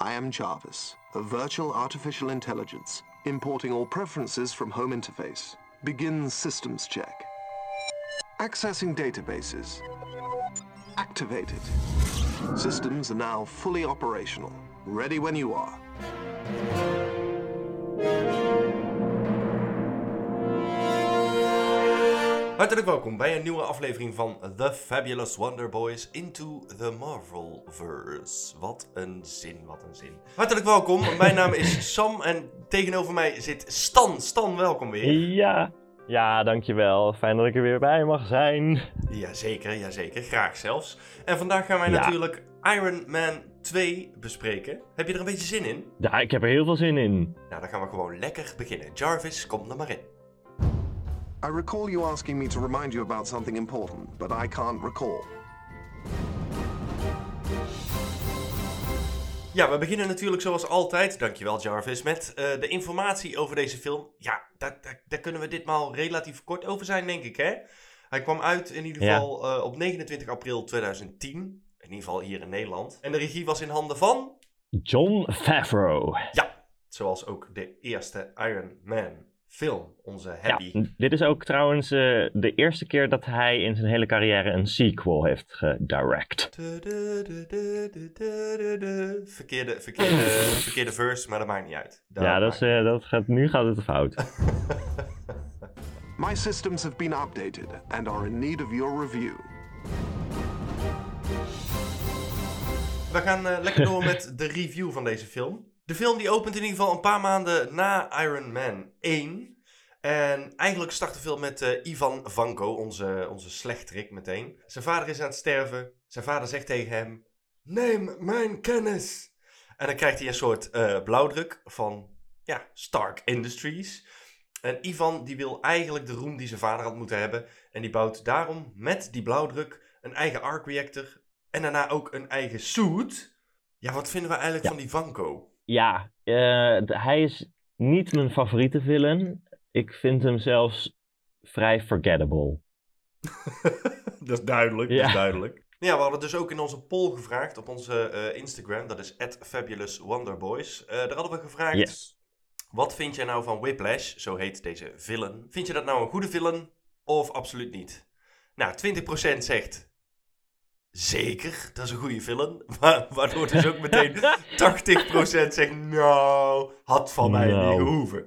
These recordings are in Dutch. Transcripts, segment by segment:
I am Jarvis, a virtual artificial intelligence, importing all preferences from home interface. Begin systems check. Accessing databases. Activated. Systems are now fully operational. Ready when you are. Hartelijk welkom bij een nieuwe aflevering van The Fabulous Wonder Boys Into the Marvelverse. Wat een zin, wat een zin. Hartelijk welkom, mijn naam is Sam en tegenover mij zit Stan. Stan, welkom weer. Ja, ja, dankjewel. Fijn dat ik er weer bij mag zijn. Jazeker, jazeker. Graag zelfs. En vandaag gaan wij Ja. natuurlijk Iron Man 2 bespreken. Heb je er een beetje zin in? Ja, ik heb er heel veel zin in. Nou, dan gaan we gewoon lekker beginnen. Jarvis, kom er maar in. I recall you asking me to remind you about something important, but I can't recall. Ja, we beginnen natuurlijk zoals altijd, dankjewel Jarvis, met eh, de informatie over deze film. Ja, daar, daar, daar kunnen we ditmaal relatief kort over zijn, denk ik, hè? Hij kwam uit in ieder Ja. geval eh, op 29 april 2010, in ieder geval hier in Nederland. En de regie was in handen van, John Favreau. ja, zoals ook de eerste Iron Man film, onze Ja, Happy. dit is ook trouwens eh, de eerste keer dat hij in zijn hele carrière een sequel heeft gedirect. Verkeerde, verkeerde, verkeerde verse, maar dat maakt niet uit. Ja, dat is, eh, dat gaat, nu gaat het fout. My systems have been updated and are in need of your review. We gaan eh, lekker door met de review van deze film. De film die opent in ieder geval een paar maanden na Iron Man 1. En eigenlijk start de film met eh, Ivan Vanko, onze, onze slechterik meteen. Zijn vader is aan het sterven. Zijn vader zegt tegen hem, neem mijn kennis. En dan krijgt hij een soort eh, blauwdruk van ja, Stark Industries. En Ivan die wil eigenlijk de roem die zijn vader had moeten hebben. En die bouwt daarom met die blauwdruk een eigen arc reactor en daarna ook een eigen suit. Ja, wat vinden we eigenlijk Ja. van die Vanko? Ja, eh, hij is niet mijn favoriete villain. Ik vind hem zelfs vrij forgettable. dat is duidelijk, Ja. dat is duidelijk. Ja, we hadden dus ook in onze poll gevraagd op onze eh, Instagram, dat is @fabulouswonderboys. Eh daar hadden we gevraagd, Yes. wat vind jij nou van Whiplash, zo heet deze villain. Vind je dat nou een goede villain of absoluut niet? Nou, 20% zegt zeker, dat is een goede villain. Wa- Waardoor dus ook meteen 80% zegt, nou, had van mij Nou. niet gehoeven.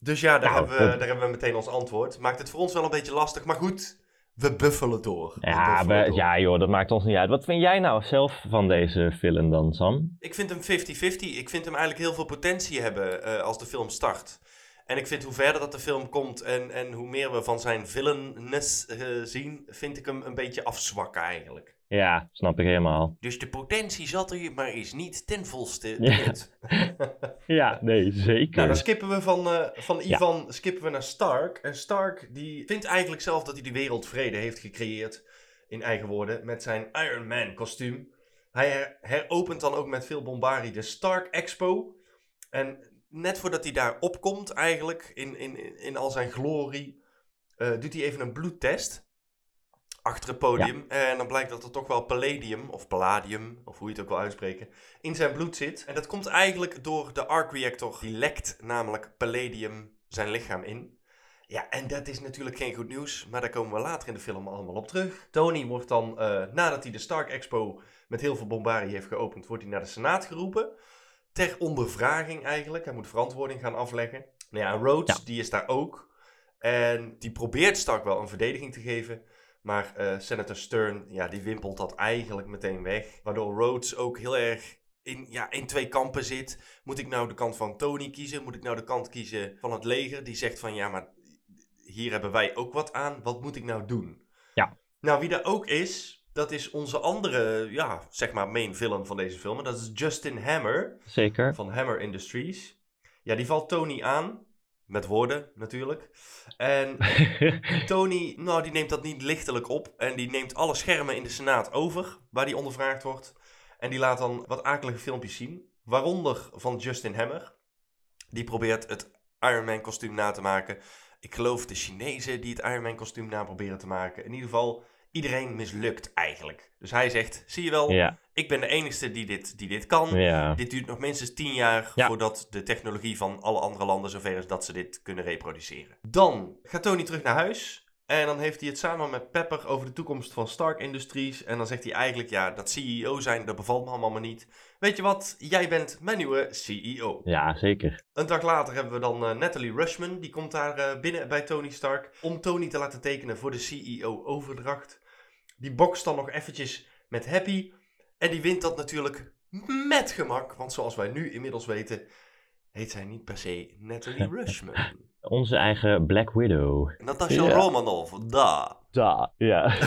Dus ja, daar, Nou, hebben we, daar hebben we meteen ons antwoord. Maakt het voor ons wel een beetje lastig, maar goed, we buffelen door. Ja, buffelen we- door. ja joh, dat maakt ons niet uit. Wat vind jij nou zelf van deze villain dan, Sam? Ik vind hem 50-50. Ik vind hem eigenlijk heel veel potentie hebben eh, als de film start. En ik vind hoe verder dat de film komt en, en hoe meer we van zijn villainess eh, zien, vind ik hem een beetje afzwakken eigenlijk. Ja, snap ik helemaal. Dus de potentie zat er, maar is niet ten volste Ja. benut. Ja, nee, zeker. Nou, dan skippen we van, eh, van Ja. Ivan skippen we naar Stark. En Stark die vindt eigenlijk zelf dat hij de wereldvrede heeft gecreëerd, in eigen woorden, met zijn Iron Man kostuum. Hij her- heropent dan ook met veel bombarie de Stark Expo. En net voordat hij daar opkomt eigenlijk, in, in, in al zijn glorie, eh, doet hij even een bloedtest. Achter het podium. En dan blijkt dat er toch wel palladium, of palladium, of hoe je het ook wil uitspreken, in zijn bloed zit. En dat komt eigenlijk door de arc reactor. Die lekt namelijk palladium zijn lichaam in. Ja, en dat is natuurlijk geen goed nieuws, maar daar komen we later in de film allemaal op terug. Tony wordt dan, eh, nadat hij de Stark Expo met heel veel bombarie heeft geopend, wordt hij naar de Senaat geroepen. Ter ondervraging eigenlijk. Hij moet verantwoording gaan afleggen. Nou ja, Rhodes, Ja. die is daar ook. En die probeert Stark wel een verdediging te geven. Maar eh, Senator Stern, ja, die wimpelt dat eigenlijk meteen weg. Waardoor Rhodes ook heel erg in, ja, in twee kampen zit. Moet ik nou de kant van Tony kiezen? Moet ik nou de kant kiezen van het leger? Die zegt van, ja, maar hier hebben wij ook wat aan. Wat moet ik nou doen? Ja. Nou, wie daar ook is, dat is onze andere, ja, zeg maar main villain van deze film. En dat is Justin Hammer Zeker. van Hammer Industries. Ja, die valt Tony aan. Met woorden natuurlijk. En Tony, nou, die neemt dat niet lichtelijk op. En die neemt alle schermen in de Senaat over, waar die ondervraagd wordt. En die laat dan wat akelige filmpjes zien. Waaronder van Justin Hammer. Die probeert het Iron Man kostuum na te maken. Ik geloof de Chinezen die het Iron Man kostuum na proberen te maken. In ieder geval, iedereen mislukt eigenlijk. Dus hij zegt, zie je wel, Ja, ik ben de enige die dit, die dit kan. ja. Dit duurt nog minstens 10 jaar Ja. voordat de technologie van alle andere landen zover is dat ze dit kunnen reproduceren. Dan gaat Tony terug naar huis. En dan heeft hij het samen met Pepper over de toekomst van Stark Industries. En dan zegt hij eigenlijk, ja, dat CEO zijn, dat bevalt me allemaal maar niet. Weet je wat, jij bent mijn nieuwe CEO. ja, zeker. Een dag later hebben we dan eh, Natalie Rushman. Die komt daar eh, binnen bij Tony Stark. Om Tony te laten tekenen voor de CEO-overdracht. Die bokst dan nog eventjes met Happy. En die wint dat natuurlijk met gemak. Want zoals wij nu inmiddels weten, heet zij niet per se Natalie Rushman. Onze eigen Black Widow. Natasha Ja. Romanoff, da. Da, ja.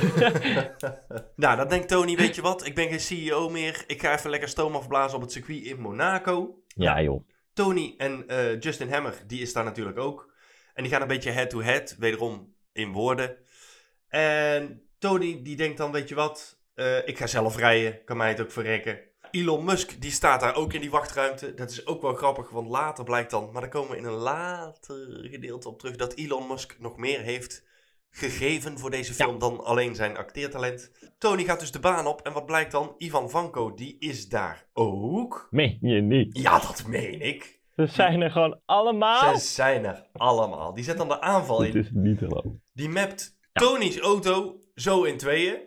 nou, dan denkt Tony, weet je wat? Ik ben geen CEO meer. Ik ga even lekker stoom afblazen op het circuit in Monaco. ja, joh. Tony en eh, Justin Hammer, die is daar natuurlijk ook. En die gaan een beetje head-to-head, wederom in woorden. En Tony, die denkt dan, weet je wat, eh, ik ga zelf rijden, kan mij het ook verrekken. Elon Musk, die staat daar ook in die wachtruimte. Dat is ook wel grappig, want later blijkt dan, maar daar komen we in een later gedeelte op terug, dat Elon Musk nog meer heeft gegeven voor deze film dan alleen zijn acteertalent. Tony gaat dus de baan op en wat blijkt dan? Ivan Vanko, die is daar ook. Meen je niet? Ja, dat meen ik. Ze zijn er gewoon allemaal? Ze zijn er allemaal. Die zet dan de aanval in. is niet te geloven. Die mapt Tony's auto zo in tweeën.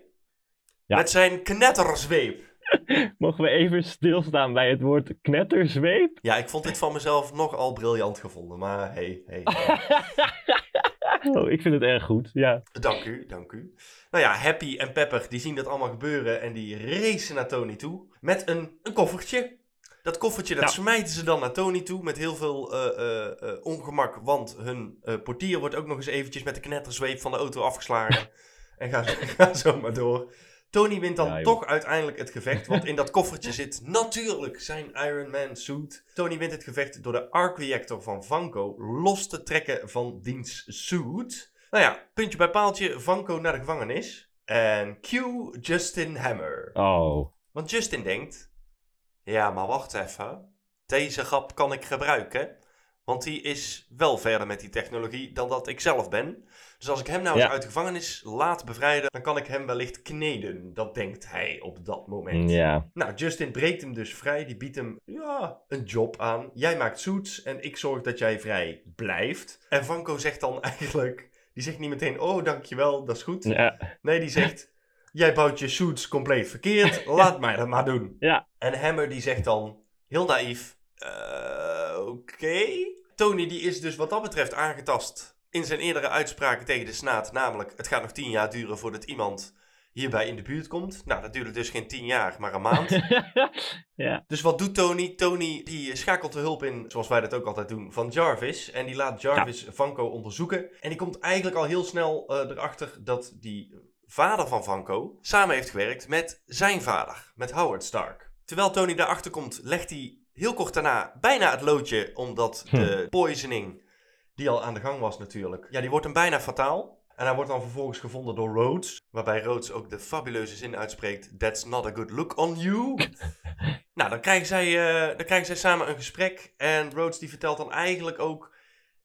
Ja. Met zijn knetterzweep. Mogen we even stilstaan bij het woord knetterzweep? Ja, ik vond dit van mezelf nogal briljant gevonden. Maar hey, hey. Oh, ik vind het erg goed, ja. dank u, dank u. Nou ja, Happy en Pepper die zien dat allemaal gebeuren. En die racen naar Tony toe. Met een, een koffertje. Dat koffertje dat Ja. smijten ze dan naar Tony toe. Met heel veel eh, eh, eh, ongemak. Want hun portier wordt ook nog eens eventjes met de knetterzweep van de auto afgeslagen. en ga, ga zo maar door. Tony wint dan Ja, toch uiteindelijk het gevecht. Want in dat koffertje zit natuurlijk zijn Iron Man suit. Tony wint het gevecht door de arc reactor van Vanko los te trekken van diens suit. Nou ja, puntje bij paaltje. Vanko naar de gevangenis. En cue Justin Hammer. Oh, Want Justin denkt... Ja, maar wacht even. Deze grap kan ik gebruiken. Want die is wel verder met die technologie dan dat ik zelf ben. Dus als ik hem nou Ja. eens uit de gevangenis laat bevrijden... dan kan ik hem wellicht kneden. Dat denkt hij op dat moment. ja. Nou, Justin breekt hem dus vrij. Die biedt hem ja, een job aan. Jij maakt suits en ik zorg dat jij vrij blijft. En Vanko zegt dan eigenlijk... Die zegt niet meteen, oh dankjewel, dat is goed. Ja, Nee, die zegt: Jij bouwt je suits compleet verkeerd, laat mij dat maar doen. Ja. En Hammer die zegt dan, heel naïef: "Eh, Oké. Tony die is dus wat dat betreft aangetast in zijn eerdere uitspraken tegen de Senaat. Namelijk: Het gaat nog tien jaar duren voordat iemand hierbij in de buurt komt. Nou, dat duurde dus geen tien jaar, maar een maand. ja. Dus wat doet Tony? Tony die schakelt de hulp in, zoals wij dat ook altijd doen, van Jarvis. En die laat Jarvis Vanko onderzoeken. En die komt eigenlijk al heel snel eh, erachter dat die vader van Vanko samen heeft gewerkt met zijn vader, met Howard Stark. Terwijl Tony daarachter komt, legt hij heel kort daarna bijna het loodje, omdat de poisoning, die al aan de gang was natuurlijk, ja, die wordt hem bijna fataal. En hij wordt dan vervolgens gevonden door Rhodes, waarbij Rhodes ook de fabuleuze zin uitspreekt: That's not a good look on you. nou, dan krijgen, zij, eh, dan krijgen zij samen een gesprek. En Rhodes die vertelt dan eigenlijk ook: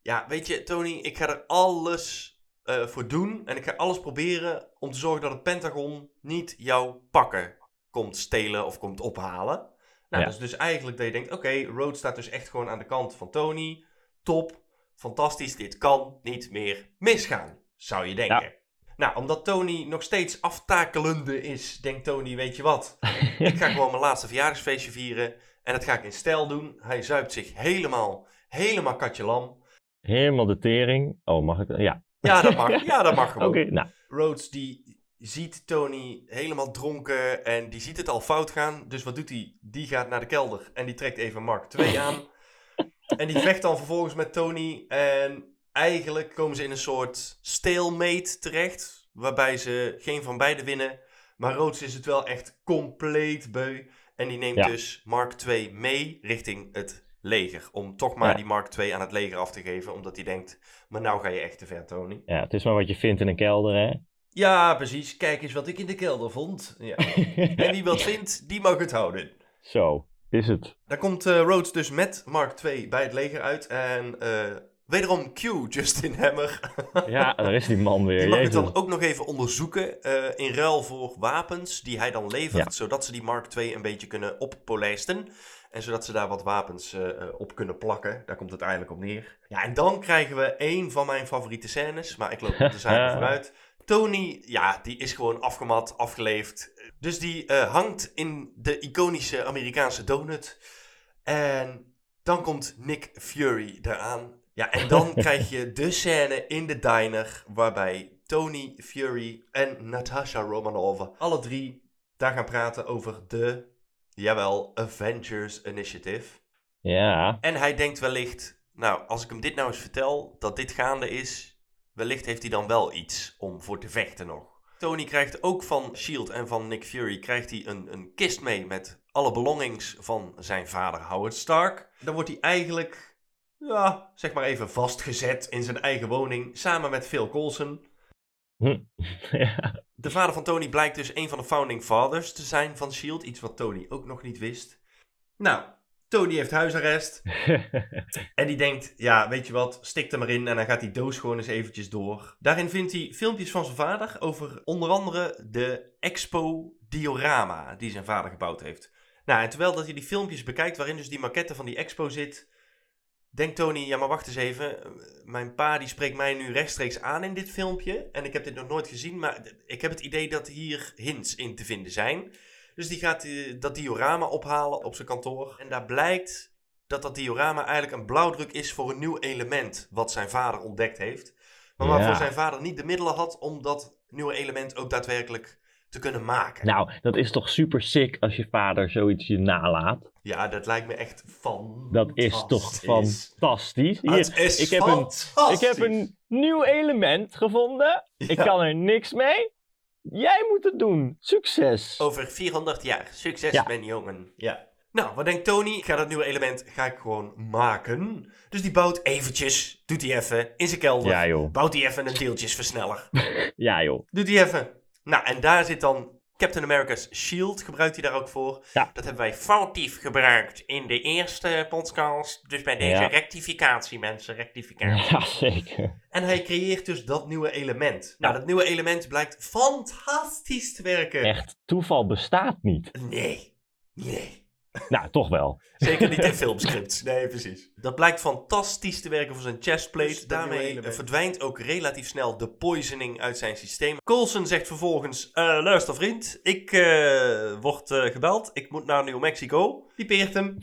Ja, weet je, Tony, ik ga er alles eh, voor doen. En ik ga alles proberen om te zorgen dat het Pentagon niet jouw pakken komt stelen of komt ophalen. Nou, Ja. dat is dus eigenlijk dat je denkt: Oké, Rhodes staat dus echt gewoon aan de kant van Tony. Top, fantastisch, dit kan niet meer misgaan, zou je denken. Nou, omdat Tony nog steeds aftakelende is, denkt Tony, weet je wat? Ik ga gewoon mijn laatste verjaardagsfeestje vieren. En dat ga ik in stijl doen. Hij zuipt zich helemaal, helemaal katje lam. Helemaal de tering. Oh, mag ik? Ja. Ja, dat mag. Ja, dat mag Oké, gewoon. nou. Rhodes, die ziet Tony helemaal dronken en die ziet het al fout gaan. Dus wat doet hij? Die gaat naar de kelder en die trekt even Mark 2 aan. En die vecht dan vervolgens met Tony. En eigenlijk komen ze in een soort stalemate terecht. Waarbij ze geen van beiden winnen. Maar Rhodes is het wel echt compleet beu. En die neemt Ja. dus Mark 2 mee richting het leger. Om toch maar Ja. die Mark 2 aan het leger af te geven. Omdat hij denkt, maar nou ga je echt te ver, Tony. Ja, het is maar wat je vindt in een kelder, hè? Ja, precies. Kijk eens wat ik in de kelder vond. Ja. En wie wat vindt, die mag het houden. Zo, is het. Daar komt eh, Rhodes dus met Mark 2 bij het leger uit. En eh, Wederom Q, Justin Hammer. Ja, daar is die man weer. Die mag het Jezus. dan ook nog even onderzoeken eh, in ruil voor wapens die hij dan levert, Ja. zodat ze die Mark II een beetje kunnen oppolijsten. En zodat ze daar wat wapens op kunnen plakken. Daar komt het eigenlijk op neer. Ja, en dan krijgen we een van mijn favoriete scènes, maar ik loop op de zaken vooruit. Tony, ja, die is gewoon afgemat, afgeleefd. Dus die eh, hangt in de iconische Amerikaanse donut. En dan komt Nick Fury eraan. Ja, en dan krijg je de scène in de diner waarbij Tony Fury en Natasha Romanova alle drie daar gaan praten over de, jawel, Avengers Initiative. Ja, En hij denkt wellicht, nou, als ik hem dit nou eens vertel, dat dit gaande is, wellicht heeft hij dan wel iets om voor te vechten nog. Tony krijgt ook van S.H.I.E.L.D. en van Nick Fury krijgt hij een, een kist mee met alle belongings van zijn vader Howard Stark. Dan wordt hij eigenlijk, ja, zeg maar even vastgezet in zijn eigen woning, samen met Phil Coulson. ja. De vader van Tony blijkt dus een van de founding fathers te zijn van S.H.I.E.L.D., iets wat Tony ook nog niet wist. Nou, Tony heeft huisarrest. En die denkt, ja, weet je wat, stik er maar in en dan gaat die doos gewoon eens eventjes door. Daarin vindt hij filmpjes van zijn vader over onder andere de Expo Diorama die zijn vader gebouwd heeft. Nou, en terwijl dat hij die filmpjes bekijkt waarin dus die maquette van die expo zit, denkt Tony, ja maar wacht eens even, mijn pa die spreekt mij nu rechtstreeks aan in dit filmpje en ik heb dit nog nooit gezien, maar ik heb het idee dat hier hints in te vinden zijn. Dus die gaat eh, dat diorama ophalen op zijn kantoor en daar blijkt dat dat diorama eigenlijk een blauwdruk is voor een nieuw element wat zijn vader ontdekt heeft. Maar Ja. waarvoor zijn vader niet de middelen had om dat nieuwe element ook daadwerkelijk te kunnen maken. Nou, dat is toch super sick als je vader zoiets je nalaat. Ja, dat lijkt me echt van. Dat is toch fantastisch. Hier, Het is ik, heb een, ik heb een nieuw element gevonden. Ik kan er niks mee. Jij moet het doen. Succes. Over 400 jaar. Succes, Ja. mijn jongen. Ja. Nou, wat denkt Tony? Ik ga dat nieuwe element ga ik gewoon maken. Dus die bouwt eventjes, doet hij even in zijn kelder. Ja, joh. Bouwt hij even een deeltjesversneller. Ja, joh. Doet hij even. Nou, en daar zit dan Captain America's shield, gebruikt hij daar ook voor. Ja. Dat hebben wij foutief gebruikt in de eerste podcast. Dus bij deze Ja. rectificatie, mensen, rectificatie. Ja, zeker. En hij creëert dus dat nieuwe element. Nou, dat nieuwe element blijkt fantastisch te werken. Echt, toeval bestaat niet. Nee, nee. Nou, toch wel. Zeker niet in filmscripts. Nee, precies. Dat blijkt fantastisch te werken voor zijn chestplate. Dus Daarmee verdwijnt ook relatief snel de poisoning uit zijn systeem. Coulson zegt vervolgens: eh, Luister, vriend, ik eh, word eh, gebeld. Ik moet naar New Mexico. Die peert hem.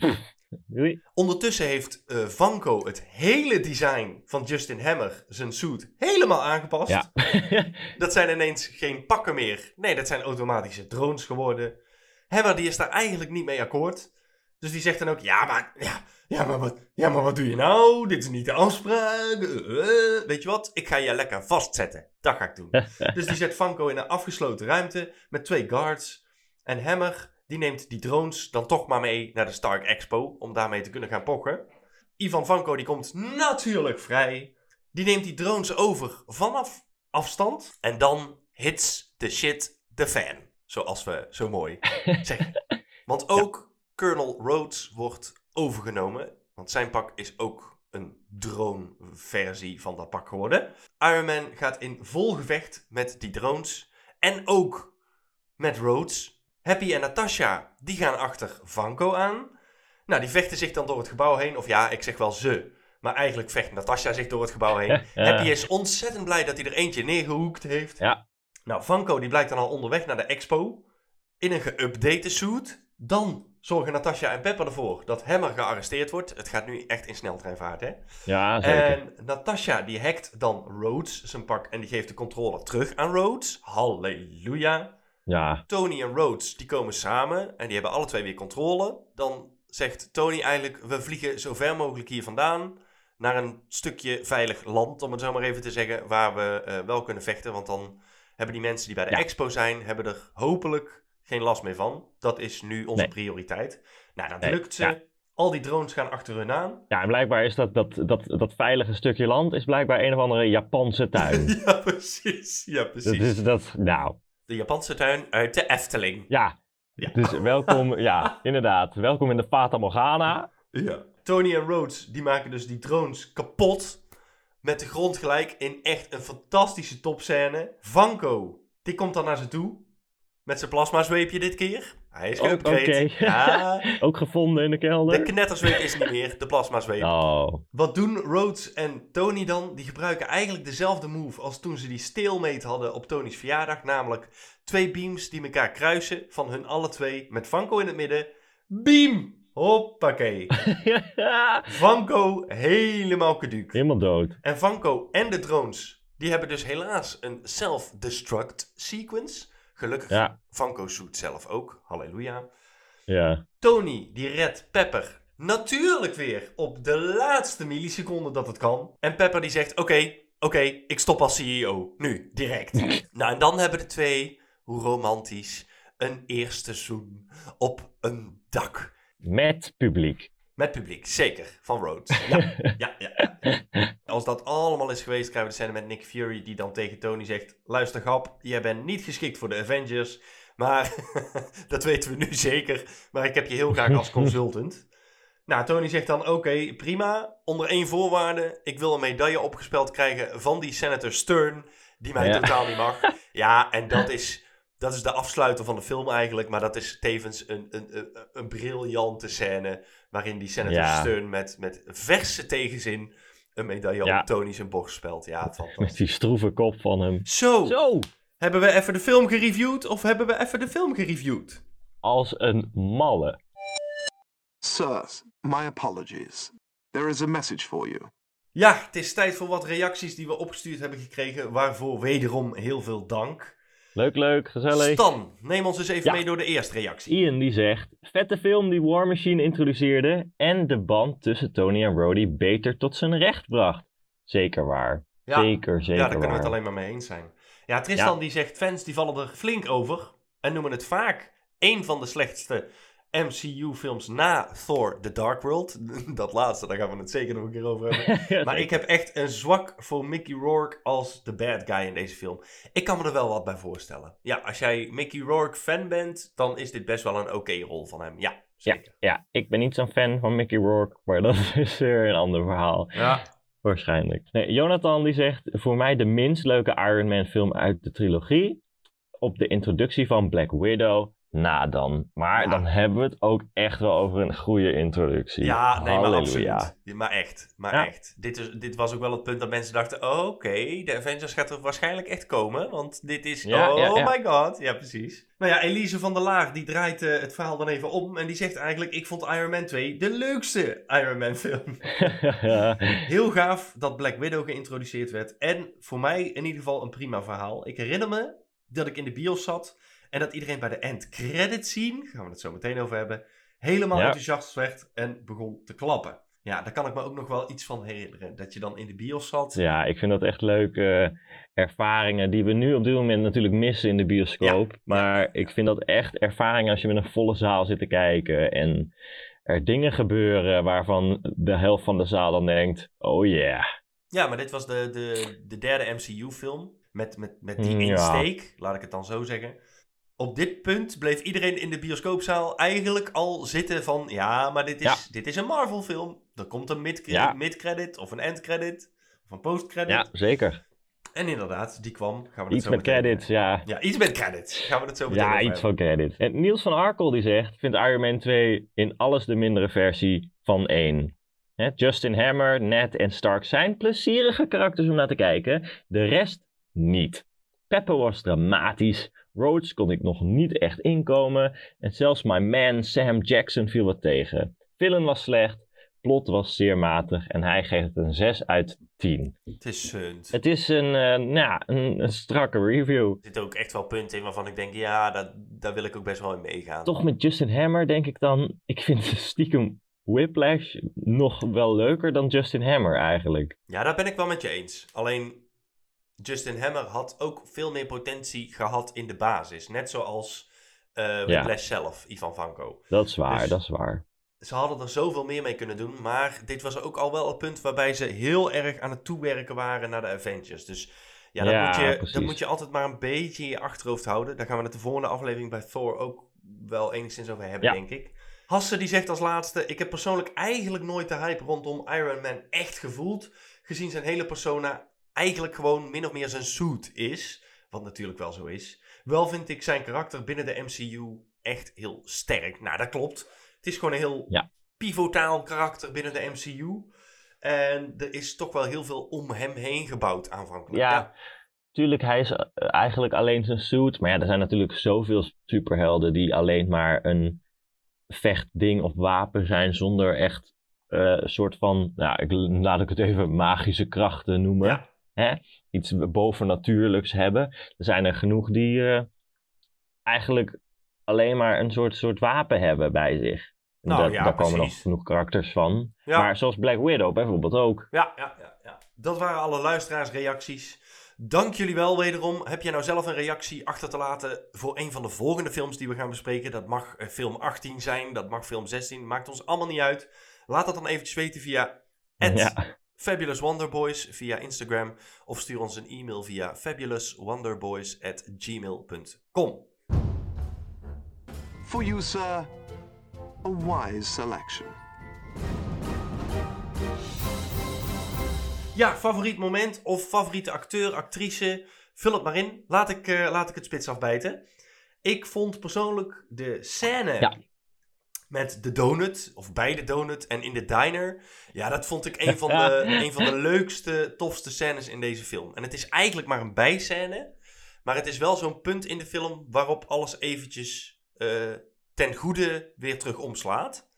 Doei. Ondertussen heeft eh, Vanko het hele design van Justin Hammer, zijn suit, helemaal aangepast. Ja. Dat zijn ineens geen pakken meer. Nee, dat zijn automatische drones geworden. Hammer die is daar eigenlijk niet mee akkoord. Dus die zegt dan ook, ja maar, ja, ja, maar, wat, ja, maar wat doe je nou? Dit is niet de afspraak. Eh, eh. weet je wat? Ik ga je lekker vastzetten. Dat ga ik doen. dus die zet Vanko in een afgesloten ruimte met twee guards. En Hammer, die neemt die drones dan toch maar mee naar de Stark Expo. Om daarmee te kunnen gaan pochen. Ivan Vanko die komt natuurlijk vrij. Die neemt die drones over vanaf afstand. En dan hits the shit the fan. Zoals we zo mooi zeggen. Want ook Colonel Rhodes wordt overgenomen. Want zijn pak is ook een drone-versie van dat pak geworden. Iron Man gaat in vol gevecht met die drones. En ook met Rhodes. Happy en Natasha, die gaan achter Vanko aan. Nou, die vechten zich dan door het gebouw heen. Of ja, ik zeg wel ze. Maar eigenlijk vecht Natasha zich door het gebouw heen. Happy is ontzettend blij dat hij er eentje neergehoekt heeft. Ja. Nou, Vanko die blijkt dan al onderweg naar de expo. In een geüpdate suit. Dan zorgen Natasha en Pepper ervoor dat Hammer gearresteerd wordt. Het gaat nu echt in sneltreinvaart, hè? Ja, zeker. En Natasha die hackt dan Rhodes zijn pak en die geeft de controller terug aan Rhodes. Halleluja. Ja, Tony en Rhodes die komen samen en die hebben alle twee weer controle. Dan zegt Tony eigenlijk, we vliegen zo ver mogelijk hier vandaan naar een stukje veilig land, om het zo maar even te zeggen, waar we eh, wel kunnen vechten. Want dan hebben die mensen die bij de Ja. expo zijn, hebben er hopelijk geen last meer van. Dat is nu onze Nee. prioriteit. Nou, dat Nee, lukt ze. ja. Al die drones gaan achter hun aan. ja en blijkbaar is dat, dat, dat, dat veilige stukje land is blijkbaar een of andere Japanse tuin. ja, precies. Ja, dat precies. is dat, nou, De Japanse tuin uit de Efteling. ja. Ja. Dus welkom, ja, inderdaad. Welkom in de Fata Morgana. Ja. Tony en Rhodes die maken dus die drones kapot. Met de grond gelijk in echt een fantastische topscène. Vanko, die komt dan naar ze toe. Met zijn plasmazweepje dit keer. Hij is Oh, geüpgrade. oké. Ja, Ook gevonden in de kelder. de knetterzweep is niet meer, de plasmazweep. Oh, Wat doen Rhodes en Tony dan? Die gebruiken eigenlijk dezelfde move als toen ze die stalemate hadden op Tony's verjaardag. Namelijk twee beams die elkaar kruisen van hun alle twee met Vanko in het midden. Beam! Hoppakee. Vanko helemaal caduc. helemaal dood. En Vanko en de drones, die hebben dus helaas een self-destruct sequence. Gelukkig, Ja. Vanko zoet zelf ook. Halleluja. Ja. Tony, die redt Pepper natuurlijk weer op de laatste milliseconde dat het kan. En Pepper die zegt, oké, oké, ik stop als CEO. Nu, direct. nou, en dan hebben de twee, hoe romantisch, een eerste zoen op een dak. Met publiek. Met publiek, zeker. Van Rhodes. Ja, ja, ja, ja. Als dat allemaal is geweest, krijgen we de scène met Nick Fury die dan tegen Tony zegt... Luister grap, jij bent niet geschikt voor de Avengers. Maar dat weten we nu zeker. Maar ik heb je heel graag als consultant. nou, Tony zegt dan oké, prima. Onder één voorwaarde. Ik wil een medaille opgespeld krijgen van die Senator Stern. Die mij Ja. totaal niet mag. Ja, en dat is... Dat is de afsluiter van de film eigenlijk, maar dat is tevens een, een, een, een briljante scène waarin die Senator Ja. Stern met, met verse tegenzin een medaille Ja. op Tony zijn borst spelt. Ja, Met die stroeve kop van hem. Zo, Zo! hebben we even de film gereviewd of hebben we even de film gereviewd? Als een malle. Sirs, my apologies. There is a message for you. Ja, het is tijd voor wat reacties die we opgestuurd hebben gekregen, waarvoor wederom heel veel dank. Leuk, leuk, gezellig. Stan, neem ons eens even Ja. mee door de eerste reactie. Ian die zegt, vette film die War Machine introduceerde en de band tussen Tony en Rhodey beter tot zijn recht bracht. Zeker waar. Ja, Zeker, zeker ja daar kunnen we het alleen maar mee eens zijn. Ja, Tristan Ja. die zegt, fans die vallen er flink over en noemen het vaak een van de slechtste MCU-films na Thor The Dark World. Dat laatste, daar gaan we het zeker nog een keer over hebben. Ja, Maar ik heb echt een zwak voor Mickey Rourke als de bad guy in deze film. Ik kan me er wel wat bij voorstellen. Ja, als jij Mickey Rourke fan bent, dan is dit best wel een oké rol van hem. Ja, zeker. Ja, ik ben niet zo'n fan van Mickey Rourke, maar dat is weer een ander verhaal. Ja. Waarschijnlijk. Nee, Jonathan die zegt, voor mij de minst leuke Iron Man film uit de trilogie. Op de introductie van Black Widow, na dan. Maar Ja. dan hebben we het ook echt wel over een goede introductie. Ja, nee, maar absoluut. Ja, Maar echt, maar Ja. echt. Dit, is, dit was ook wel het punt dat mensen dachten, oh, oké, de Avengers gaat er waarschijnlijk echt komen, want dit is, oh my god. Ja, precies. Nou ja, Elise van der Laar, die draait eh, het verhaal dan even om en die zegt eigenlijk, ik vond Iron Man 2 de leukste Iron Man film. Heel gaaf dat Black Widow geïntroduceerd werd. En voor mij in ieder geval een prima verhaal. Ik herinner me dat ik in de bios zat. En dat iedereen bij de end credit scene, gaan we het zo meteen over hebben, helemaal Ja. enthousiast werd en begon te klappen. Ja, daar kan ik me ook nog wel iets van herinneren. Dat je dan in de bios zat. Ja, ik vind dat echt leuke ervaringen die we nu op dit moment natuurlijk missen in de bioscoop. Maar ik vind dat echt ervaringen als je met een volle zaal zit te kijken en er dingen gebeuren waarvan de helft van de zaal dan denkt, oh yeah. Ja, maar dit was de, de, de derde MCU-film. Met, met, met die Mm, ja. insteek, laat ik het dan zo zeggen. Op dit punt bleef iedereen in de bioscoopzaal eigenlijk al zitten van... Ja, maar dit is, Ja. dit is een Marvel-film. Er komt een mid- Ja. mid-credit of een end-credit of een post-credit. Ja, zeker. En inderdaad, die kwam. Gaan we Iets zo met credits, ja. Ja, iets met credits. Gaan we het zo meteen Ja, iets hebben. van credits. En Niels van Arkel die zegt, vindt Iron Man 2 in alles de mindere versie van 1. Hè, Justin Hammer, Ned en Stark zijn plezierige karakters om naar te kijken. De rest niet. Pepper was dramatisch. Rhodes kon ik nog niet echt inkomen. En zelfs my man Sam Jackson viel wat tegen. Villain was slecht. Plot was zeer matig. En hij geeft het een 6 uit 10. Het is. Het is een, eh, nou, een strakke review. Er zitten ook echt wel punten in waarvan ik denk... Ja, dat, daar wil ik ook best wel in meegaan. toch met Justin Hammer denk ik dan, ik vind stiekem Whiplash nog wel leuker dan Justin Hammer eigenlijk. Ja, daar ben ik wel met je eens. Alleen Justin Hammer had ook veel meer potentie gehad in de basis. Net zoals eh Whiplash zelf, Ivan Vanko. Dat is waar, Dus- dat is waar. Ze hadden er zoveel meer mee kunnen doen. Maar dit was ook al wel het punt waarbij ze heel erg aan het toewerken waren naar de Avengers. Dus ja, dat, Ja, moet, je, dat moet je altijd maar een beetje in je achterhoofd houden. Daar gaan we het de volgende aflevering bij Thor ook wel enigszins over hebben, Ja. denk ik. Hasse die zegt als laatste: Ik heb persoonlijk eigenlijk nooit de hype rondom Iron Man echt gevoeld. gezien zijn hele persona eigenlijk gewoon min of meer zijn suit is. Wat natuurlijk wel zo is. Wel vind ik zijn karakter binnen de MCU echt heel sterk. Nou, dat klopt. Het is gewoon een heel Ja. pivotaal karakter binnen de MCU. En er is toch wel heel veel om hem heen gebouwd aanvankelijk. Ja, tuurlijk, hij is eh, eigenlijk alleen zijn suit. Maar ja, er zijn natuurlijk zoveel superhelden die alleen maar een vechtding of wapen zijn zonder echt eh, een soort van, nou, ik, laat ik het even magische krachten noemen. Ja. Hè? Iets bovennatuurlijks hebben. Er zijn er genoeg die eh, eigenlijk alleen maar een soort, soort wapen hebben bij zich. Nou, daar, ja, daar komen nog genoeg karakters van. Ja. Maar zoals Black Widow bijvoorbeeld ook. Ja, ja, ja, ja. Dat waren alle luisteraarsreacties. Dank jullie wel wederom. Heb jij nou zelf een reactie achter te laten voor een van de volgende films die we gaan bespreken? Dat mag eh, film 18 zijn, dat mag film 16, maakt ons allemaal niet uit. Laat dat dan eventjes weten via. Fabulous Wonderboys via Instagram of stuur ons een e-mail via fabulouswonderboys@gmail.com. For you, sir, a wise selection. Ja, favoriet moment of favoriete acteur, actrice, vul het maar in. Laat ik, eh, laat ik het spits afbijten. Ik vond persoonlijk de scène Ja. Met de donut, of bij de donut en in de diner. Ja, dat vond ik een van, de, een van de leukste, tofste scènes in deze film. En het is eigenlijk maar een bijscène, maar het is wel zo'n punt in de film waarop alles eventjes eh, ten goede weer terug omslaat.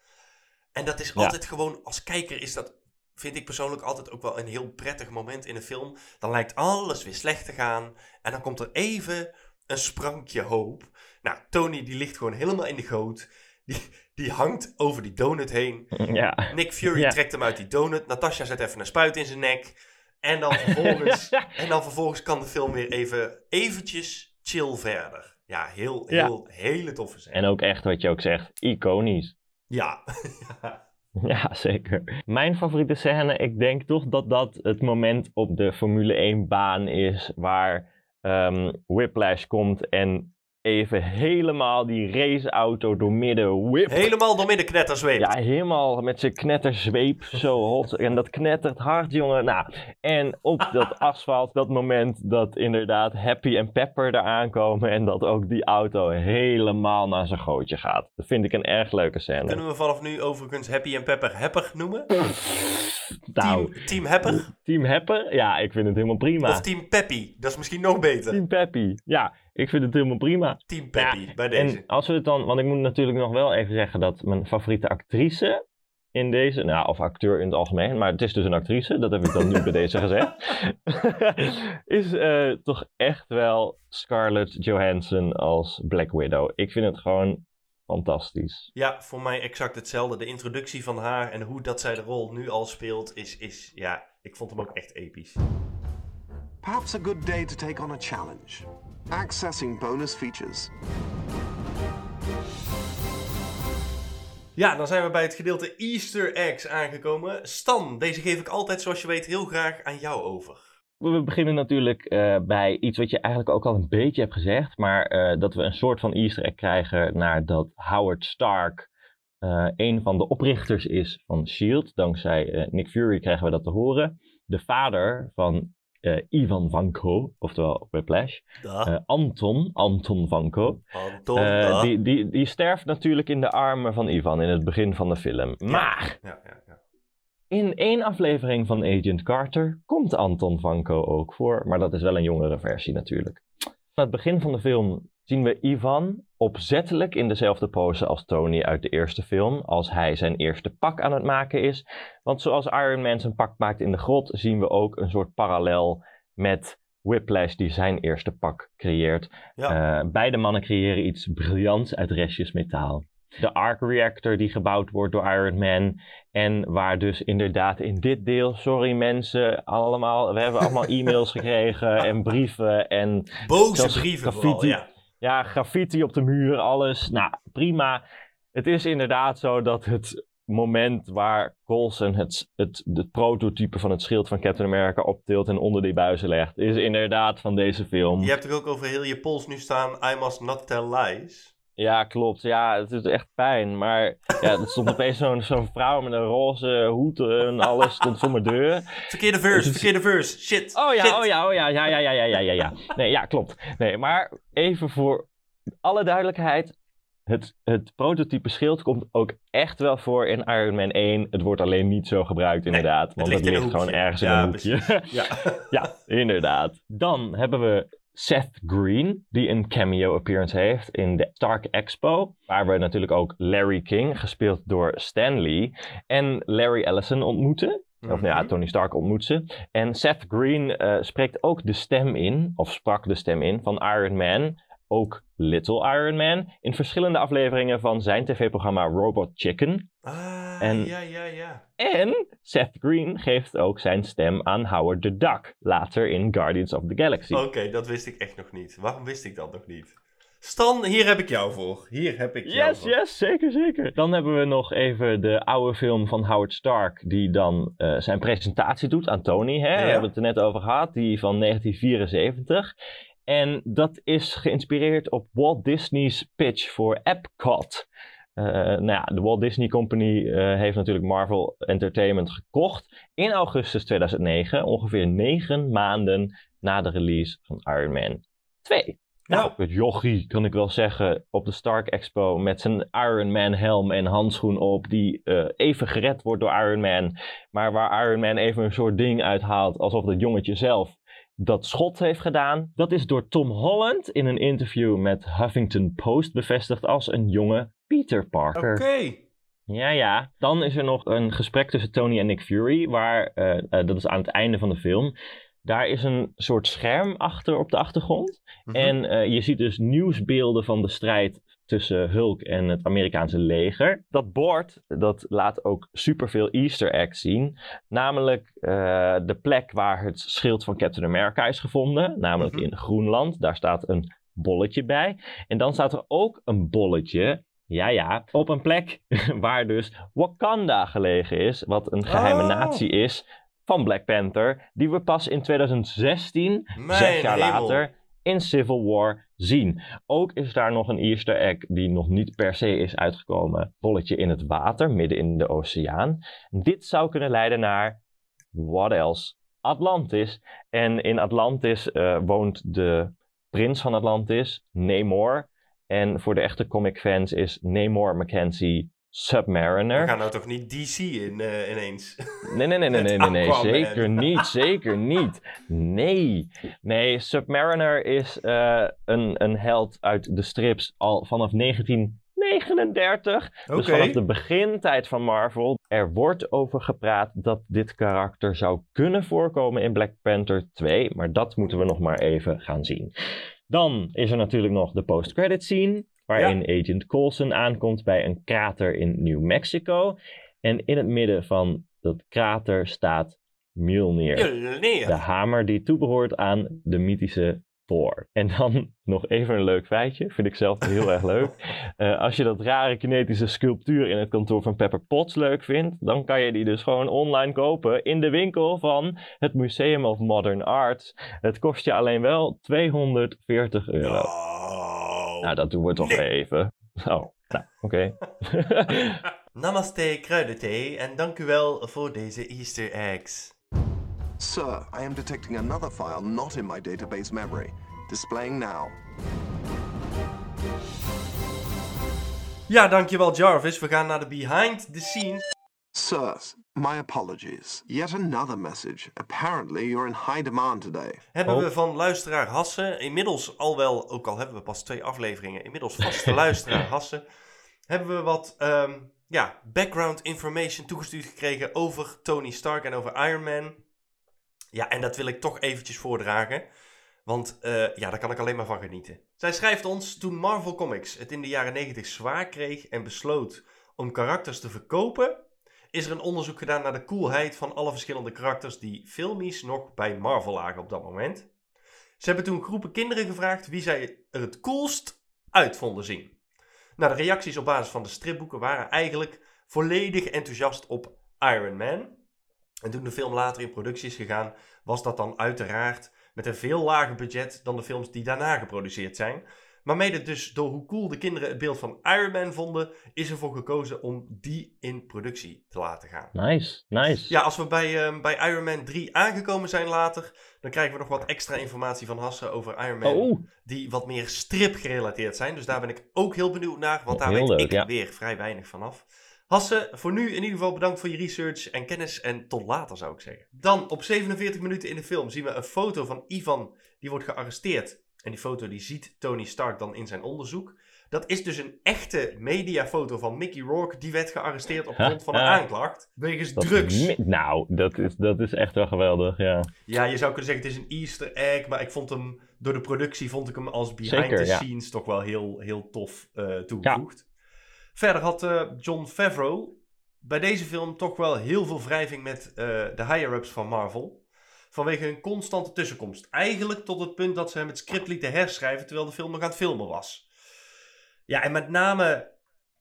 En dat is Ja. altijd gewoon, als kijker is dat, vind ik persoonlijk altijd ook wel een heel prettig moment in een film. Dan lijkt alles weer slecht te gaan en dan komt er even een sprankje hoop. Nou, Tony die ligt gewoon helemaal in de goot. Die, die hangt over die donut heen. ja. Nick Fury Ja. trekt hem uit die donut. Natasha zet even een spuit in zijn nek. En dan vervolgens, en dan vervolgens kan de film weer even eventjes chill verder. Ja, heel, Ja. heel, hele toffe scène. En ook echt wat je ook zegt, iconisch. Ja. Ja, zeker. Mijn favoriete scène, ik denk toch dat dat het moment op de Formule 1 baan is waar ehm, Whiplash komt en even helemaal die raceauto doormidden whip. Helemaal door midden knetterzweep. Ja, helemaal met zijn knetterzweep zo hot. En dat knettert hard, jongen. Nou, en op dat asfalt, dat moment dat inderdaad Happy en Pepper er aankomen. En dat ook die auto helemaal naar zijn gootje gaat. Dat vind ik een erg leuke scène. Kunnen we vanaf nu overigens Happy en Pepper Hepper noemen? Nou, Team, team Hepper? Team Hepper? Ja, ik vind het helemaal prima. Of Team Peppy? Dat is misschien nog beter. Team Peppy? Ja, ik vind het helemaal prima. Team Peppy, Ja, bij deze. En als we het dan, want ik moet natuurlijk nog wel even zeggen dat mijn favoriete actrice in deze, nou, of acteur in het algemeen, maar het is dus een actrice, dat heb ik dan nu bij deze gezegd, is eh, toch echt wel Scarlett Johansson als Black Widow. Ik vind het gewoon fantastisch. Ja, voor mij exact hetzelfde. De introductie van haar en hoe dat zij de rol nu al speelt, is, is ja, ik vond hem ook echt episch. Perhaps a good day to take on a challenge. Accessing bonus features. Ja, dan zijn we bij het gedeelte Easter eggs aangekomen. Stan, deze geef ik altijd, zoals je weet, heel graag aan jou over. We beginnen natuurlijk eh, bij iets wat je eigenlijk ook al een beetje hebt gezegd, maar eh, dat we een soort van easter egg krijgen naar dat Howard Stark eh, een van de oprichters is van S.H.I.E.L.D. Dankzij eh, Nick Fury krijgen we dat te horen. De vader van eh, Ivan Vanko, oftewel Whiplash, eh, Anton, Anton Vanko, Anton, eh, die, die, die sterft natuurlijk in de armen van Ivan in het begin van de film. Maar Ja, ja, ja. in één aflevering van Agent Carter komt Anton Vanko ook voor, maar dat is wel een jongere versie natuurlijk. Aan het begin van de film zien we Ivan opzettelijk in dezelfde pose als Tony uit de eerste film, als hij zijn eerste pak aan het maken is. Want zoals Iron Man zijn pak maakt in de grot, zien we ook een soort parallel met Whiplash die zijn eerste pak creëert. Ja. Eh, beide mannen creëren iets briljants uit restjes metaal. De arc reactor die gebouwd wordt door Iron Man. En waar dus inderdaad in dit deel, sorry mensen, allemaal, we hebben allemaal e-mails gekregen en brieven en Boze brieven vooral, ja. Ja, graffiti op de muur, alles. Nou, prima. Het is inderdaad zo dat het moment waar Coulson het, het, het prototype van het schild van Captain America optilt en onder die buizen legt, is inderdaad van deze film. Je hebt er ook over heel je pols nu staan, I must not tell lies. Ja, klopt. Ja, het is echt pijn. Maar ja, er stond opeens zo'n zo'n vrouw met een roze hoed en alles stond voor mijn deur. Verkeerde verse, verkeerde verse. Shit. Oh ja, shit. oh ja, oh ja, ja, ja, ja, ja, ja, ja, ja. Nee, ja, klopt. Nee, maar even voor alle duidelijkheid. Het, het prototype schild komt ook echt wel voor in Iron Man 1. Het wordt alleen niet zo gebruikt, inderdaad. want ligt het ligt gewoon ergens in een hoekje. Ja. ja, inderdaad. Dan hebben we Seth Green, die een cameo appearance heeft in de Stark Expo. Waar we natuurlijk ook Larry King, gespeeld door Stan Lee, en Larry Ellison ontmoeten. Of nou ja, Mhm. Tony Stark ontmoet ze. En Seth Green eh, spreekt ook de stem in, of sprak de stem in, van Iron Man. Ook Little Iron Man. In verschillende afleveringen van zijn tv-programma Robot Chicken. Ah, En- ja, ja, ja. En Seth Green geeft ook zijn stem aan Howard the Duck. Later in Guardians of the Galaxy. Oké, dat wist ik echt nog niet. Waarom wist ik dat nog niet? Stan, hier heb ik jou voor. Hier heb ik jou Yes, voor. yes, zeker, zeker. Dan hebben we nog even de oude film van Howard Stark, die dan eh, zijn presentatie doet aan Tony. Hè? We hebben het er net over gehad, die van 1974. En dat is geïnspireerd op Walt Disney's pitch voor Epcot. Eh, nou ja, de Walt Disney Company eh, heeft natuurlijk Marvel Entertainment gekocht in augustus 2009, ongeveer negen maanden na de release van Iron Man 2. Nou, het jochie kan ik wel zeggen op de Stark Expo met zijn Iron Man helm en handschoen op, die eh, even gered wordt door Iron Man, maar waar Iron Man even een soort ding uithaalt alsof het jongetje zelf dat schot heeft gedaan. Dat is door Tom Holland in een interview met Huffington Post bevestigd als een jonge Peter Parker. Oké. Ja, ja. Dan is er nog een gesprek tussen Tony en Nick Fury, waar, eh, eh, dat is aan het einde van de film. Daar is een soort scherm achter op de achtergrond. Mhm. En eh, je ziet dus nieuwsbeelden van de strijd tussen Hulk en het Amerikaanse leger. Dat bord, dat laat ook superveel easter eggs zien. Namelijk eh, de plek waar het schild van Captain America is gevonden. Namelijk Mhm. in Groenland. Daar staat een bolletje bij. En dan staat er ook een bolletje ja, ja. Op een plek waar dus Wakanda gelegen is. Wat een geheime Oh. natie is van Black Panther. Die we pas in 2016, Mijn zes jaar hemel. later, in Civil War zien. Ook is daar nog een easter egg die nog niet per se is uitgekomen. Bolletje in het water, midden in de oceaan. Dit zou kunnen leiden naar, what else? Atlantis. En in Atlantis eh, woont de prins van Atlantis, Namor. En voor de echte comic fans is Namor Mackenzie Submariner. We gaan nou toch niet DC in, eh, ineens? Nee, nee, nee, nee, nee, nee, zeker niet, zeker niet. Nee, nee, Submariner is eh, een, een held uit de strips al vanaf 1939. Dus vanaf de begintijd van Marvel. Er wordt over gepraat dat dit karakter zou kunnen voorkomen in Black Panther 2, maar dat moeten we nog maar even gaan zien. Dan is er natuurlijk nog de post-credit scene, waarin Agent Coulson aankomt bij een krater in New Mexico. En in het midden van dat krater staat Mjolnir. De hamer die toebehoort aan de mythische Thor. En dan nog even een leuk feitje, vind ik zelf heel erg leuk. Eh, als je dat rare kinetische sculptuur in het kantoor van Pepper Potts leuk vindt, dan kan je die dus gewoon online kopen in de winkel van het Museum of Modern Arts. Het kost je alleen wel 240 euro. Oh. Nou, dat doen we toch Nee. even. Oh, nou, oké. Namaste kruidenthee en dank u wel voor deze easter eggs. Sir, I am detecting another file not in my database memory. Displaying now. Ja, dankjewel Jarvis. We gaan naar de behind the scenes. Sirs, my apologies. Yet another message. Apparently, you're in high demand today. Hebben Oh. we van luisteraar Hassen, inmiddels al wel, ook al hebben we pas twee afleveringen, inmiddels vaste luisteraar Hassen, hebben we wat ehm, ja, background information toegestuurd gekregen over Tony Stark en over Iron Man. Ja, en dat wil ik toch eventjes voordragen. Want eh, ja, daar kan ik alleen maar van genieten. Zij schrijft ons, toen Marvel Comics het in de jaren 90 zwaar kreeg en besloot om karakters te verkopen, is er een onderzoek gedaan naar de coolheid van alle verschillende karakters die filmies nog bij Marvel lagen op dat moment. Ze hebben toen groepen kinderen gevraagd wie zij er het coolst uit vonden zien. Nou, de reacties op basis van de stripboeken waren eigenlijk volledig enthousiast op Iron Man. En toen de film later in productie is gegaan, was dat dan uiteraard met een veel lager budget dan de films die daarna geproduceerd zijn. Maar mede dus door hoe cool de kinderen het beeld van Iron Man vonden, is ervoor gekozen om die in productie te laten gaan. Nice, nice. Ja, als we bij, ehm, bij Iron Man 3 aangekomen zijn later, dan krijgen we nog wat extra informatie van Hasse over Iron Man. Oh, Die wat meer strip gerelateerd zijn. Dus daar ben ik ook heel benieuwd naar, want daar Heel weet leuk, ik ja. weer vrij weinig vanaf. Hasse, voor nu in ieder geval bedankt voor je research en kennis en tot later zou ik zeggen. Dan op 47 minuten in de film zien we een foto van Ivan die wordt gearresteerd. En die foto die ziet Tony Stark dan in zijn onderzoek. Dat is dus een echte mediafoto van Mickey Rourke. Die werd gearresteerd op grond van een aanklacht. Wegens dat drugs. nou, dat is, dat is echt wel geweldig, ja. Ja, je zou kunnen zeggen het is een easter egg. Maar ik vond hem, door de productie vond ik hem als behind Zeker, the ja. scenes toch wel heel, heel tof eh, toegevoegd. Verder had eh, John Favreau bij deze film toch wel heel veel wrijving met eh, de higher-ups van Marvel. Vanwege een constante tussenkomst. Eigenlijk tot het punt dat ze hem het script lieten herschrijven terwijl de film nog aan het filmen was. Ja, en met name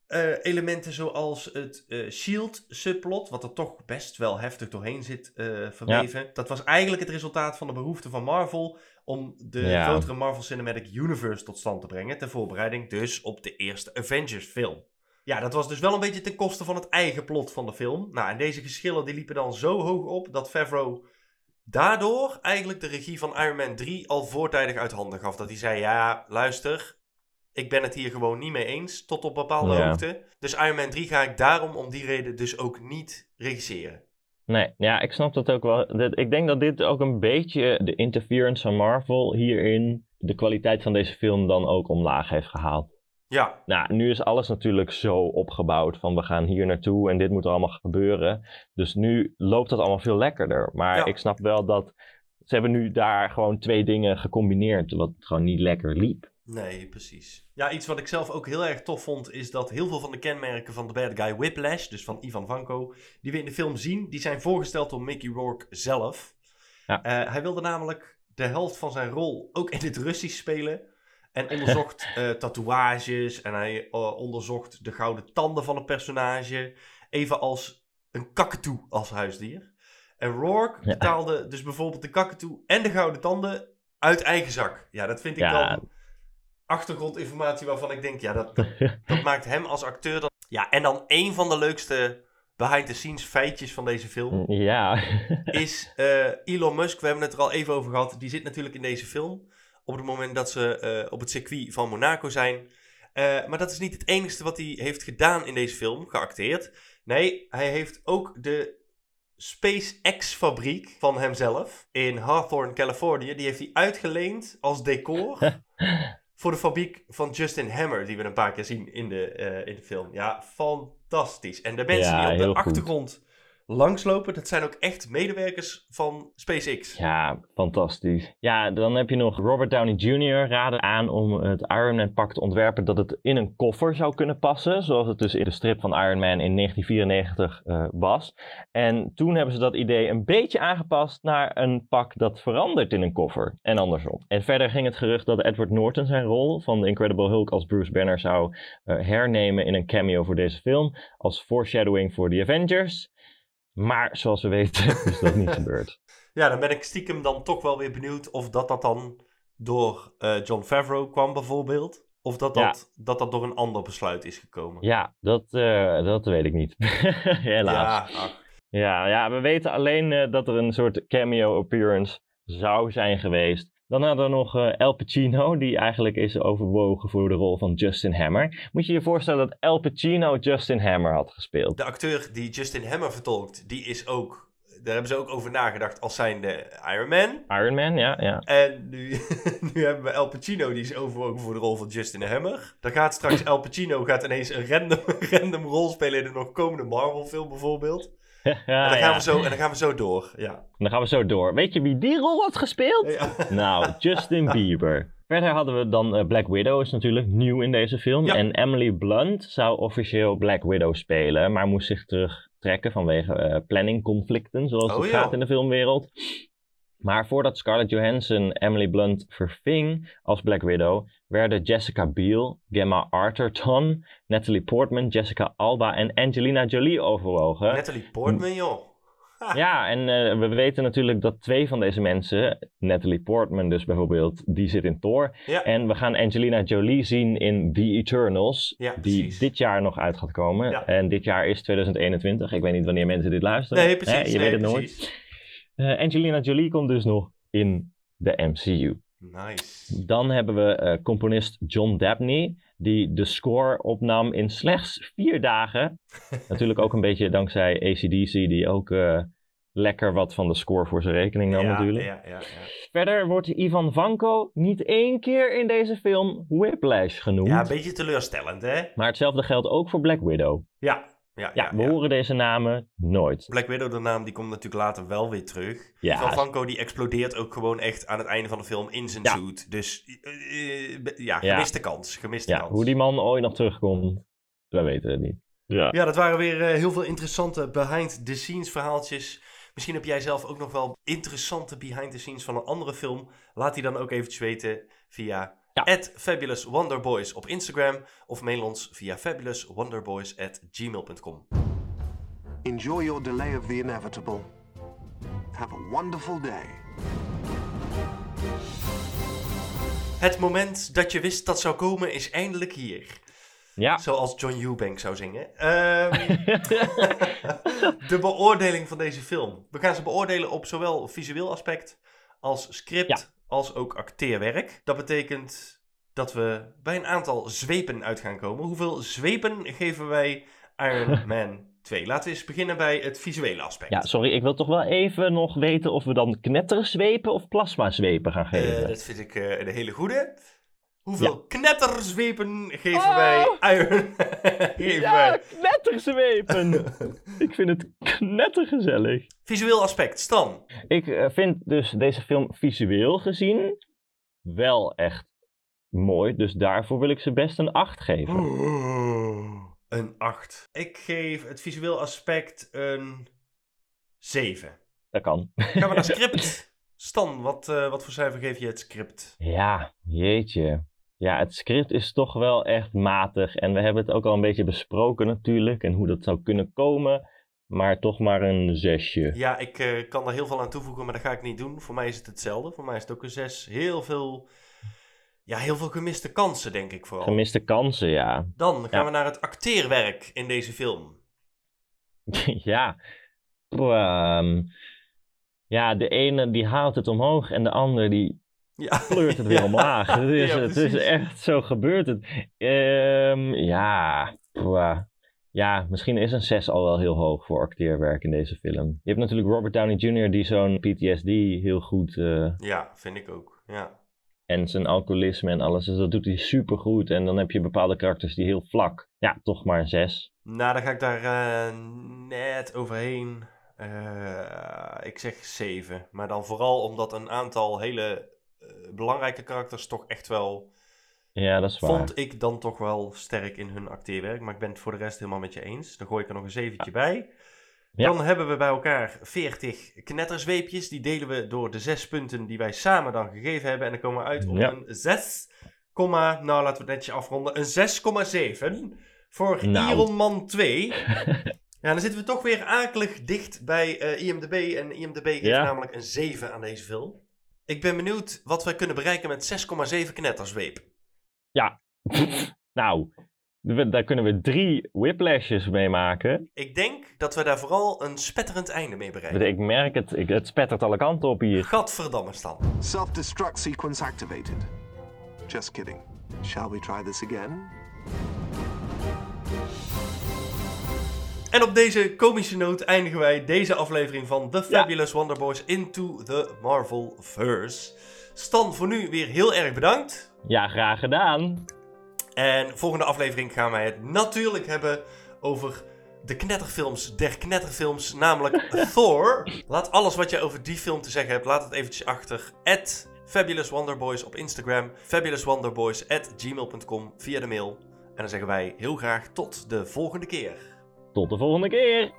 eh, elementen zoals het eh, Shield-subplot, wat er toch best wel heftig doorheen zit eh, verweven. Dat was eigenlijk het resultaat van de behoefte van Marvel om de Ja. grotere Marvel Cinematic Universe tot stand te brengen. Ter voorbereiding dus op de eerste Avengers-film. Ja, dat was dus wel een beetje ten koste van het eigen plot van de film. Nou, en deze geschillen die liepen dan zo hoog op dat Favreau daardoor eigenlijk de regie van Iron Man 3 al voortijdig uit handen gaf. Dat hij zei, ja, luister, ik ben het hier gewoon niet mee eens tot op bepaalde Ja. hoogte. Dus Iron Man 3 ga ik daarom om die reden dus ook niet regisseren. Nee, ja, ik snap dat ook wel. Ik denk dat dit ook een beetje de interference van Marvel hierin de kwaliteit van deze film dan ook omlaag heeft gehaald. Ja, Nou, nu is alles natuurlijk zo opgebouwd van we gaan hier naartoe en dit moet er allemaal gebeuren. Dus nu loopt dat allemaal veel lekkerder. Maar Ja. ik snap wel dat ze hebben nu daar gewoon twee dingen gecombineerd wat gewoon niet lekker liep. nee, precies. Ja, iets wat ik zelf ook heel erg tof vond, is dat heel veel van de kenmerken van de bad guy Whiplash, dus van Ivan Vanko, die we in de film zien, die zijn voorgesteld door Mickey Rourke zelf. Ja. Eh, hij wilde namelijk de helft van zijn rol ook in het Russisch spelen. En onderzocht eh, tatoeages en hij eh, onderzocht de gouden tanden van een personage. Even als een kakatoe als huisdier. En Rourke Ja. betaalde dus bijvoorbeeld de kakatoe en de gouden tanden uit eigen zak. Ja, dat vind ik Ja. dan achtergrondinformatie waarvan ik denk, ja, dat, dat, dat maakt hem als acteur dan... Ja, en dan een van de leukste behind-the-scenes feitjes van deze film Ja, is eh, Elon Musk, we hebben het er al even over gehad, die zit natuurlijk in deze film. Op het moment dat ze eh, op het circuit van Monaco zijn. Eh, maar dat is niet het enige wat hij heeft gedaan in deze film, geacteerd. Nee, hij heeft ook de SpaceX-fabriek van hemzelf in Hawthorne, Californië. Die heeft hij uitgeleend als decor voor de fabriek van Justin Hammer, die we een paar keer zien in de, eh, in de film. Ja, fantastisch. En de mensen Ja, die op de achtergrond langslopen, dat zijn ook echt medewerkers van SpaceX. ja, fantastisch. Ja, dan heb je nog Robert Downey Jr. raden aan om het Iron Man pak te ontwerpen dat het in een koffer zou kunnen passen. Zoals het dus in de strip van Iron Man in 1994 eh, was. En toen hebben ze dat idee een beetje aangepast naar een pak dat verandert in een koffer. En andersom. En verder ging het gerucht dat Edward Norton zijn rol van de Incredible Hulk als Bruce Banner zou eh, hernemen in een cameo voor deze film. Als foreshadowing voor The Avengers. Maar zoals we weten is dat niet gebeurd. Ja, dan ben ik stiekem dan toch wel weer benieuwd of dat dat dan door eh, John Favreau kwam bijvoorbeeld. Of dat dat, dat dat door een ander besluit is gekomen. Ja, dat, eh, dat weet ik niet. Helaas. Ja, ach, Ja, ja, we weten alleen eh, dat er een soort cameo appearance zou zijn geweest. Dan hadden we nog eh El Pacino, die eigenlijk is overwogen voor de rol van Justin Hammer. Moet je je voorstellen dat El Pacino Justin Hammer had gespeeld? de acteur die Justin Hammer vertolkt, die is ook, daar hebben ze ook over nagedacht als zijnde Iron Man. Iron Man, ja, ja. En nu, nu hebben we El Pacino, die is overwogen voor de rol van Justin Hammer. Dan gaat straks El Pacino gaat ineens een random, random rol spelen in een nog komende Marvel film bijvoorbeeld. ja, en, dan gaan ja. we zo, en dan gaan we zo door, ja. Dan gaan we zo door. Weet je wie die rol had gespeeld? ja. Nou, Justin Bieber. Verder hadden we dan eh, Black Widow, is natuurlijk nieuw in deze film. Ja. En Emily Blunt zou officieel Black Widow spelen, maar moest zich terugtrekken vanwege eh planningconflicten, zoals Oh, het gaat in de filmwereld. Maar voordat Scarlett Johansson Emily Blunt verving als Black Widow, werden Jessica Biel, Gemma Arterton, Natalie Portman, Jessica Alba en Angelina Jolie overwogen. Natalie Portman, joh. Ja, en eh, we weten natuurlijk dat twee van deze mensen, Natalie Portman dus bijvoorbeeld, die zit in Thor. Ja. En we gaan Angelina Jolie zien in The Eternals, Ja, die dit jaar nog uit gaat komen. Ja. En dit jaar is 2021. Ik weet niet wanneer mensen dit luisteren. Nee, precies. Hè, je nee, weet het nooit. Eh, Angelina Jolie komt dus nog in de MCU. Nice. Dan hebben we eh, componist John Dabney, die de score opnam in slechts vier dagen. Natuurlijk ook een beetje dankzij ACDC, die ook eh, lekker wat van de score voor zijn rekening nam ja, natuurlijk. Ja, ja, ja. Verder wordt Ivan Vanko niet één keer in deze film Whiplash genoemd. ja, een beetje teleurstellend, hè? Maar hetzelfde geldt ook voor Black Widow. Ja. Ja, Ja, we horen deze namen nooit. Black Widow, de naam, die komt natuurlijk later wel weer terug. Ja. Van Vanko, die explodeert ook gewoon echt aan het einde van de film in zijn Ja. suit. Dus eh, eh, ja, Ja. gemiste kans. Gemiste Ja, kans. hoe die man ooit nog terugkomt, we weten het niet. Ja. Ja, dat waren weer eh, heel veel interessante behind-the-scenes verhaaltjes. Misschien heb jij zelf ook nog wel interessante behind-the-scenes van een andere film. Laat die dan ook eventjes weten via Ja. @fabulouswonderboys op Instagram of mail ons via fabulouswonderboys@gmail.com. Enjoy your delay of the inevitable. Have a wonderful day. Het moment dat je wist dat zou komen is eindelijk hier. Ja. Zoals John Eubank zou zingen. Ehm, de beoordeling van deze film. We gaan ze beoordelen op zowel visueel aspect als script Ja. Als ook acteerwerk. Dat betekent dat we bij een aantal zwepen uit gaan komen. Hoeveel zwepen geven wij Iron Man 2? Laten we eens beginnen bij het visuele aspect. ja, sorry, ik wil toch wel even nog weten of we dan knetterzwepen of plasmazwepen gaan Eh, geven. dat vind ik eh, een hele goede. Hoeveel knetterzwepen geven wij Iron geven ja, wij? knetterzwepen! ik vind het knettergezellig. Visueel aspect, Stan. Ik eh, vind dus deze film visueel gezien wel echt mooi. Dus daarvoor wil ik ze best een 8 geven. Een 8. Ik geef het visueel aspect een 7. Dat kan. Gaan we naar script. Stan, wat, eh, wat voor cijfer geef je het script? Ja, jeetje. Ja, het script is toch wel echt matig. En we hebben het ook al een beetje besproken natuurlijk. En hoe dat zou kunnen komen. Maar toch maar een zesje. Ja, ik eh, kan er heel veel aan toevoegen, maar dat ga ik niet doen. Voor mij is het hetzelfde. Voor mij is het ook een 6. Heel veel, ja, heel veel gemiste kansen, denk ik vooral. Gemiste kansen, ja. Dan gaan Ja. we naar het acteerwerk in deze film. ja. Ehm, ja, de ene die haalt het omhoog en de ander die Ja. pleurt het weer Ja. omlaag. Het is, Ja, het is echt zo gebeurt het. Ehm, ja, pwa. ja, misschien is een 6 al wel heel hoog voor acteerwerk in deze film. Je hebt natuurlijk Robert Downey Jr. die zo'n PTSD heel goed eh, Ja, vind ik ook. Ja. en zijn alcoholisme en alles. Dus dat doet hij super goed. En dan heb je bepaalde karakters die heel vlak. Ja, toch maar een 6. Nou, dan ga ik daar eh, net overheen. Eh, ik zeg 7. Maar dan vooral omdat een aantal hele belangrijke karakters toch echt wel... Ja, dat is waar. Vond ik dan toch wel sterk in hun acteerwerk. Maar ik ben het voor de rest helemaal met je eens. Dan gooi ik er nog een zeventje bij. Ja. Dan hebben we bij elkaar 40 knetterzweepjes. Die delen we door de zes punten die wij samen dan gegeven hebben. En dan komen we uit op Ja. een 6, nou laten we het netjes afronden, een 6,7 voor Nou. Iron Man 2. Ja, dan zitten we toch weer akelig dicht bij eh, IMDb. En IMDb geeft Ja. namelijk een 7 aan deze film. Ik ben benieuwd wat wij kunnen bereiken met 6,7 knetterzweep. nou, we- daar kunnen we drie whiplashes mee maken. Ik denk dat we daar vooral een spetterend einde mee bereiken. Ik merk het, ik, het spettert alle kanten op hier. Gadverdamme staan. Self-destruct sequence activated. Just kidding. Shall we try this again? En op deze komische noot eindigen wij deze aflevering van The Fabulous Wonder Boys Into the Marvel-verse. Stan, voor nu weer heel erg bedankt. Ja, graag gedaan. En volgende aflevering gaan wij het natuurlijk hebben over de knetterfilms der knetterfilms, namelijk Thor. Laat alles wat je over die film te zeggen hebt, laat het eventjes achter. At Fabulous Wonderboys op Instagram, fabulouswonderboys at gmail.com via de mail. En dan zeggen wij heel graag tot de volgende keer. Tot de volgende keer.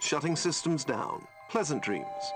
Shutting systems down. Pleasant dreams.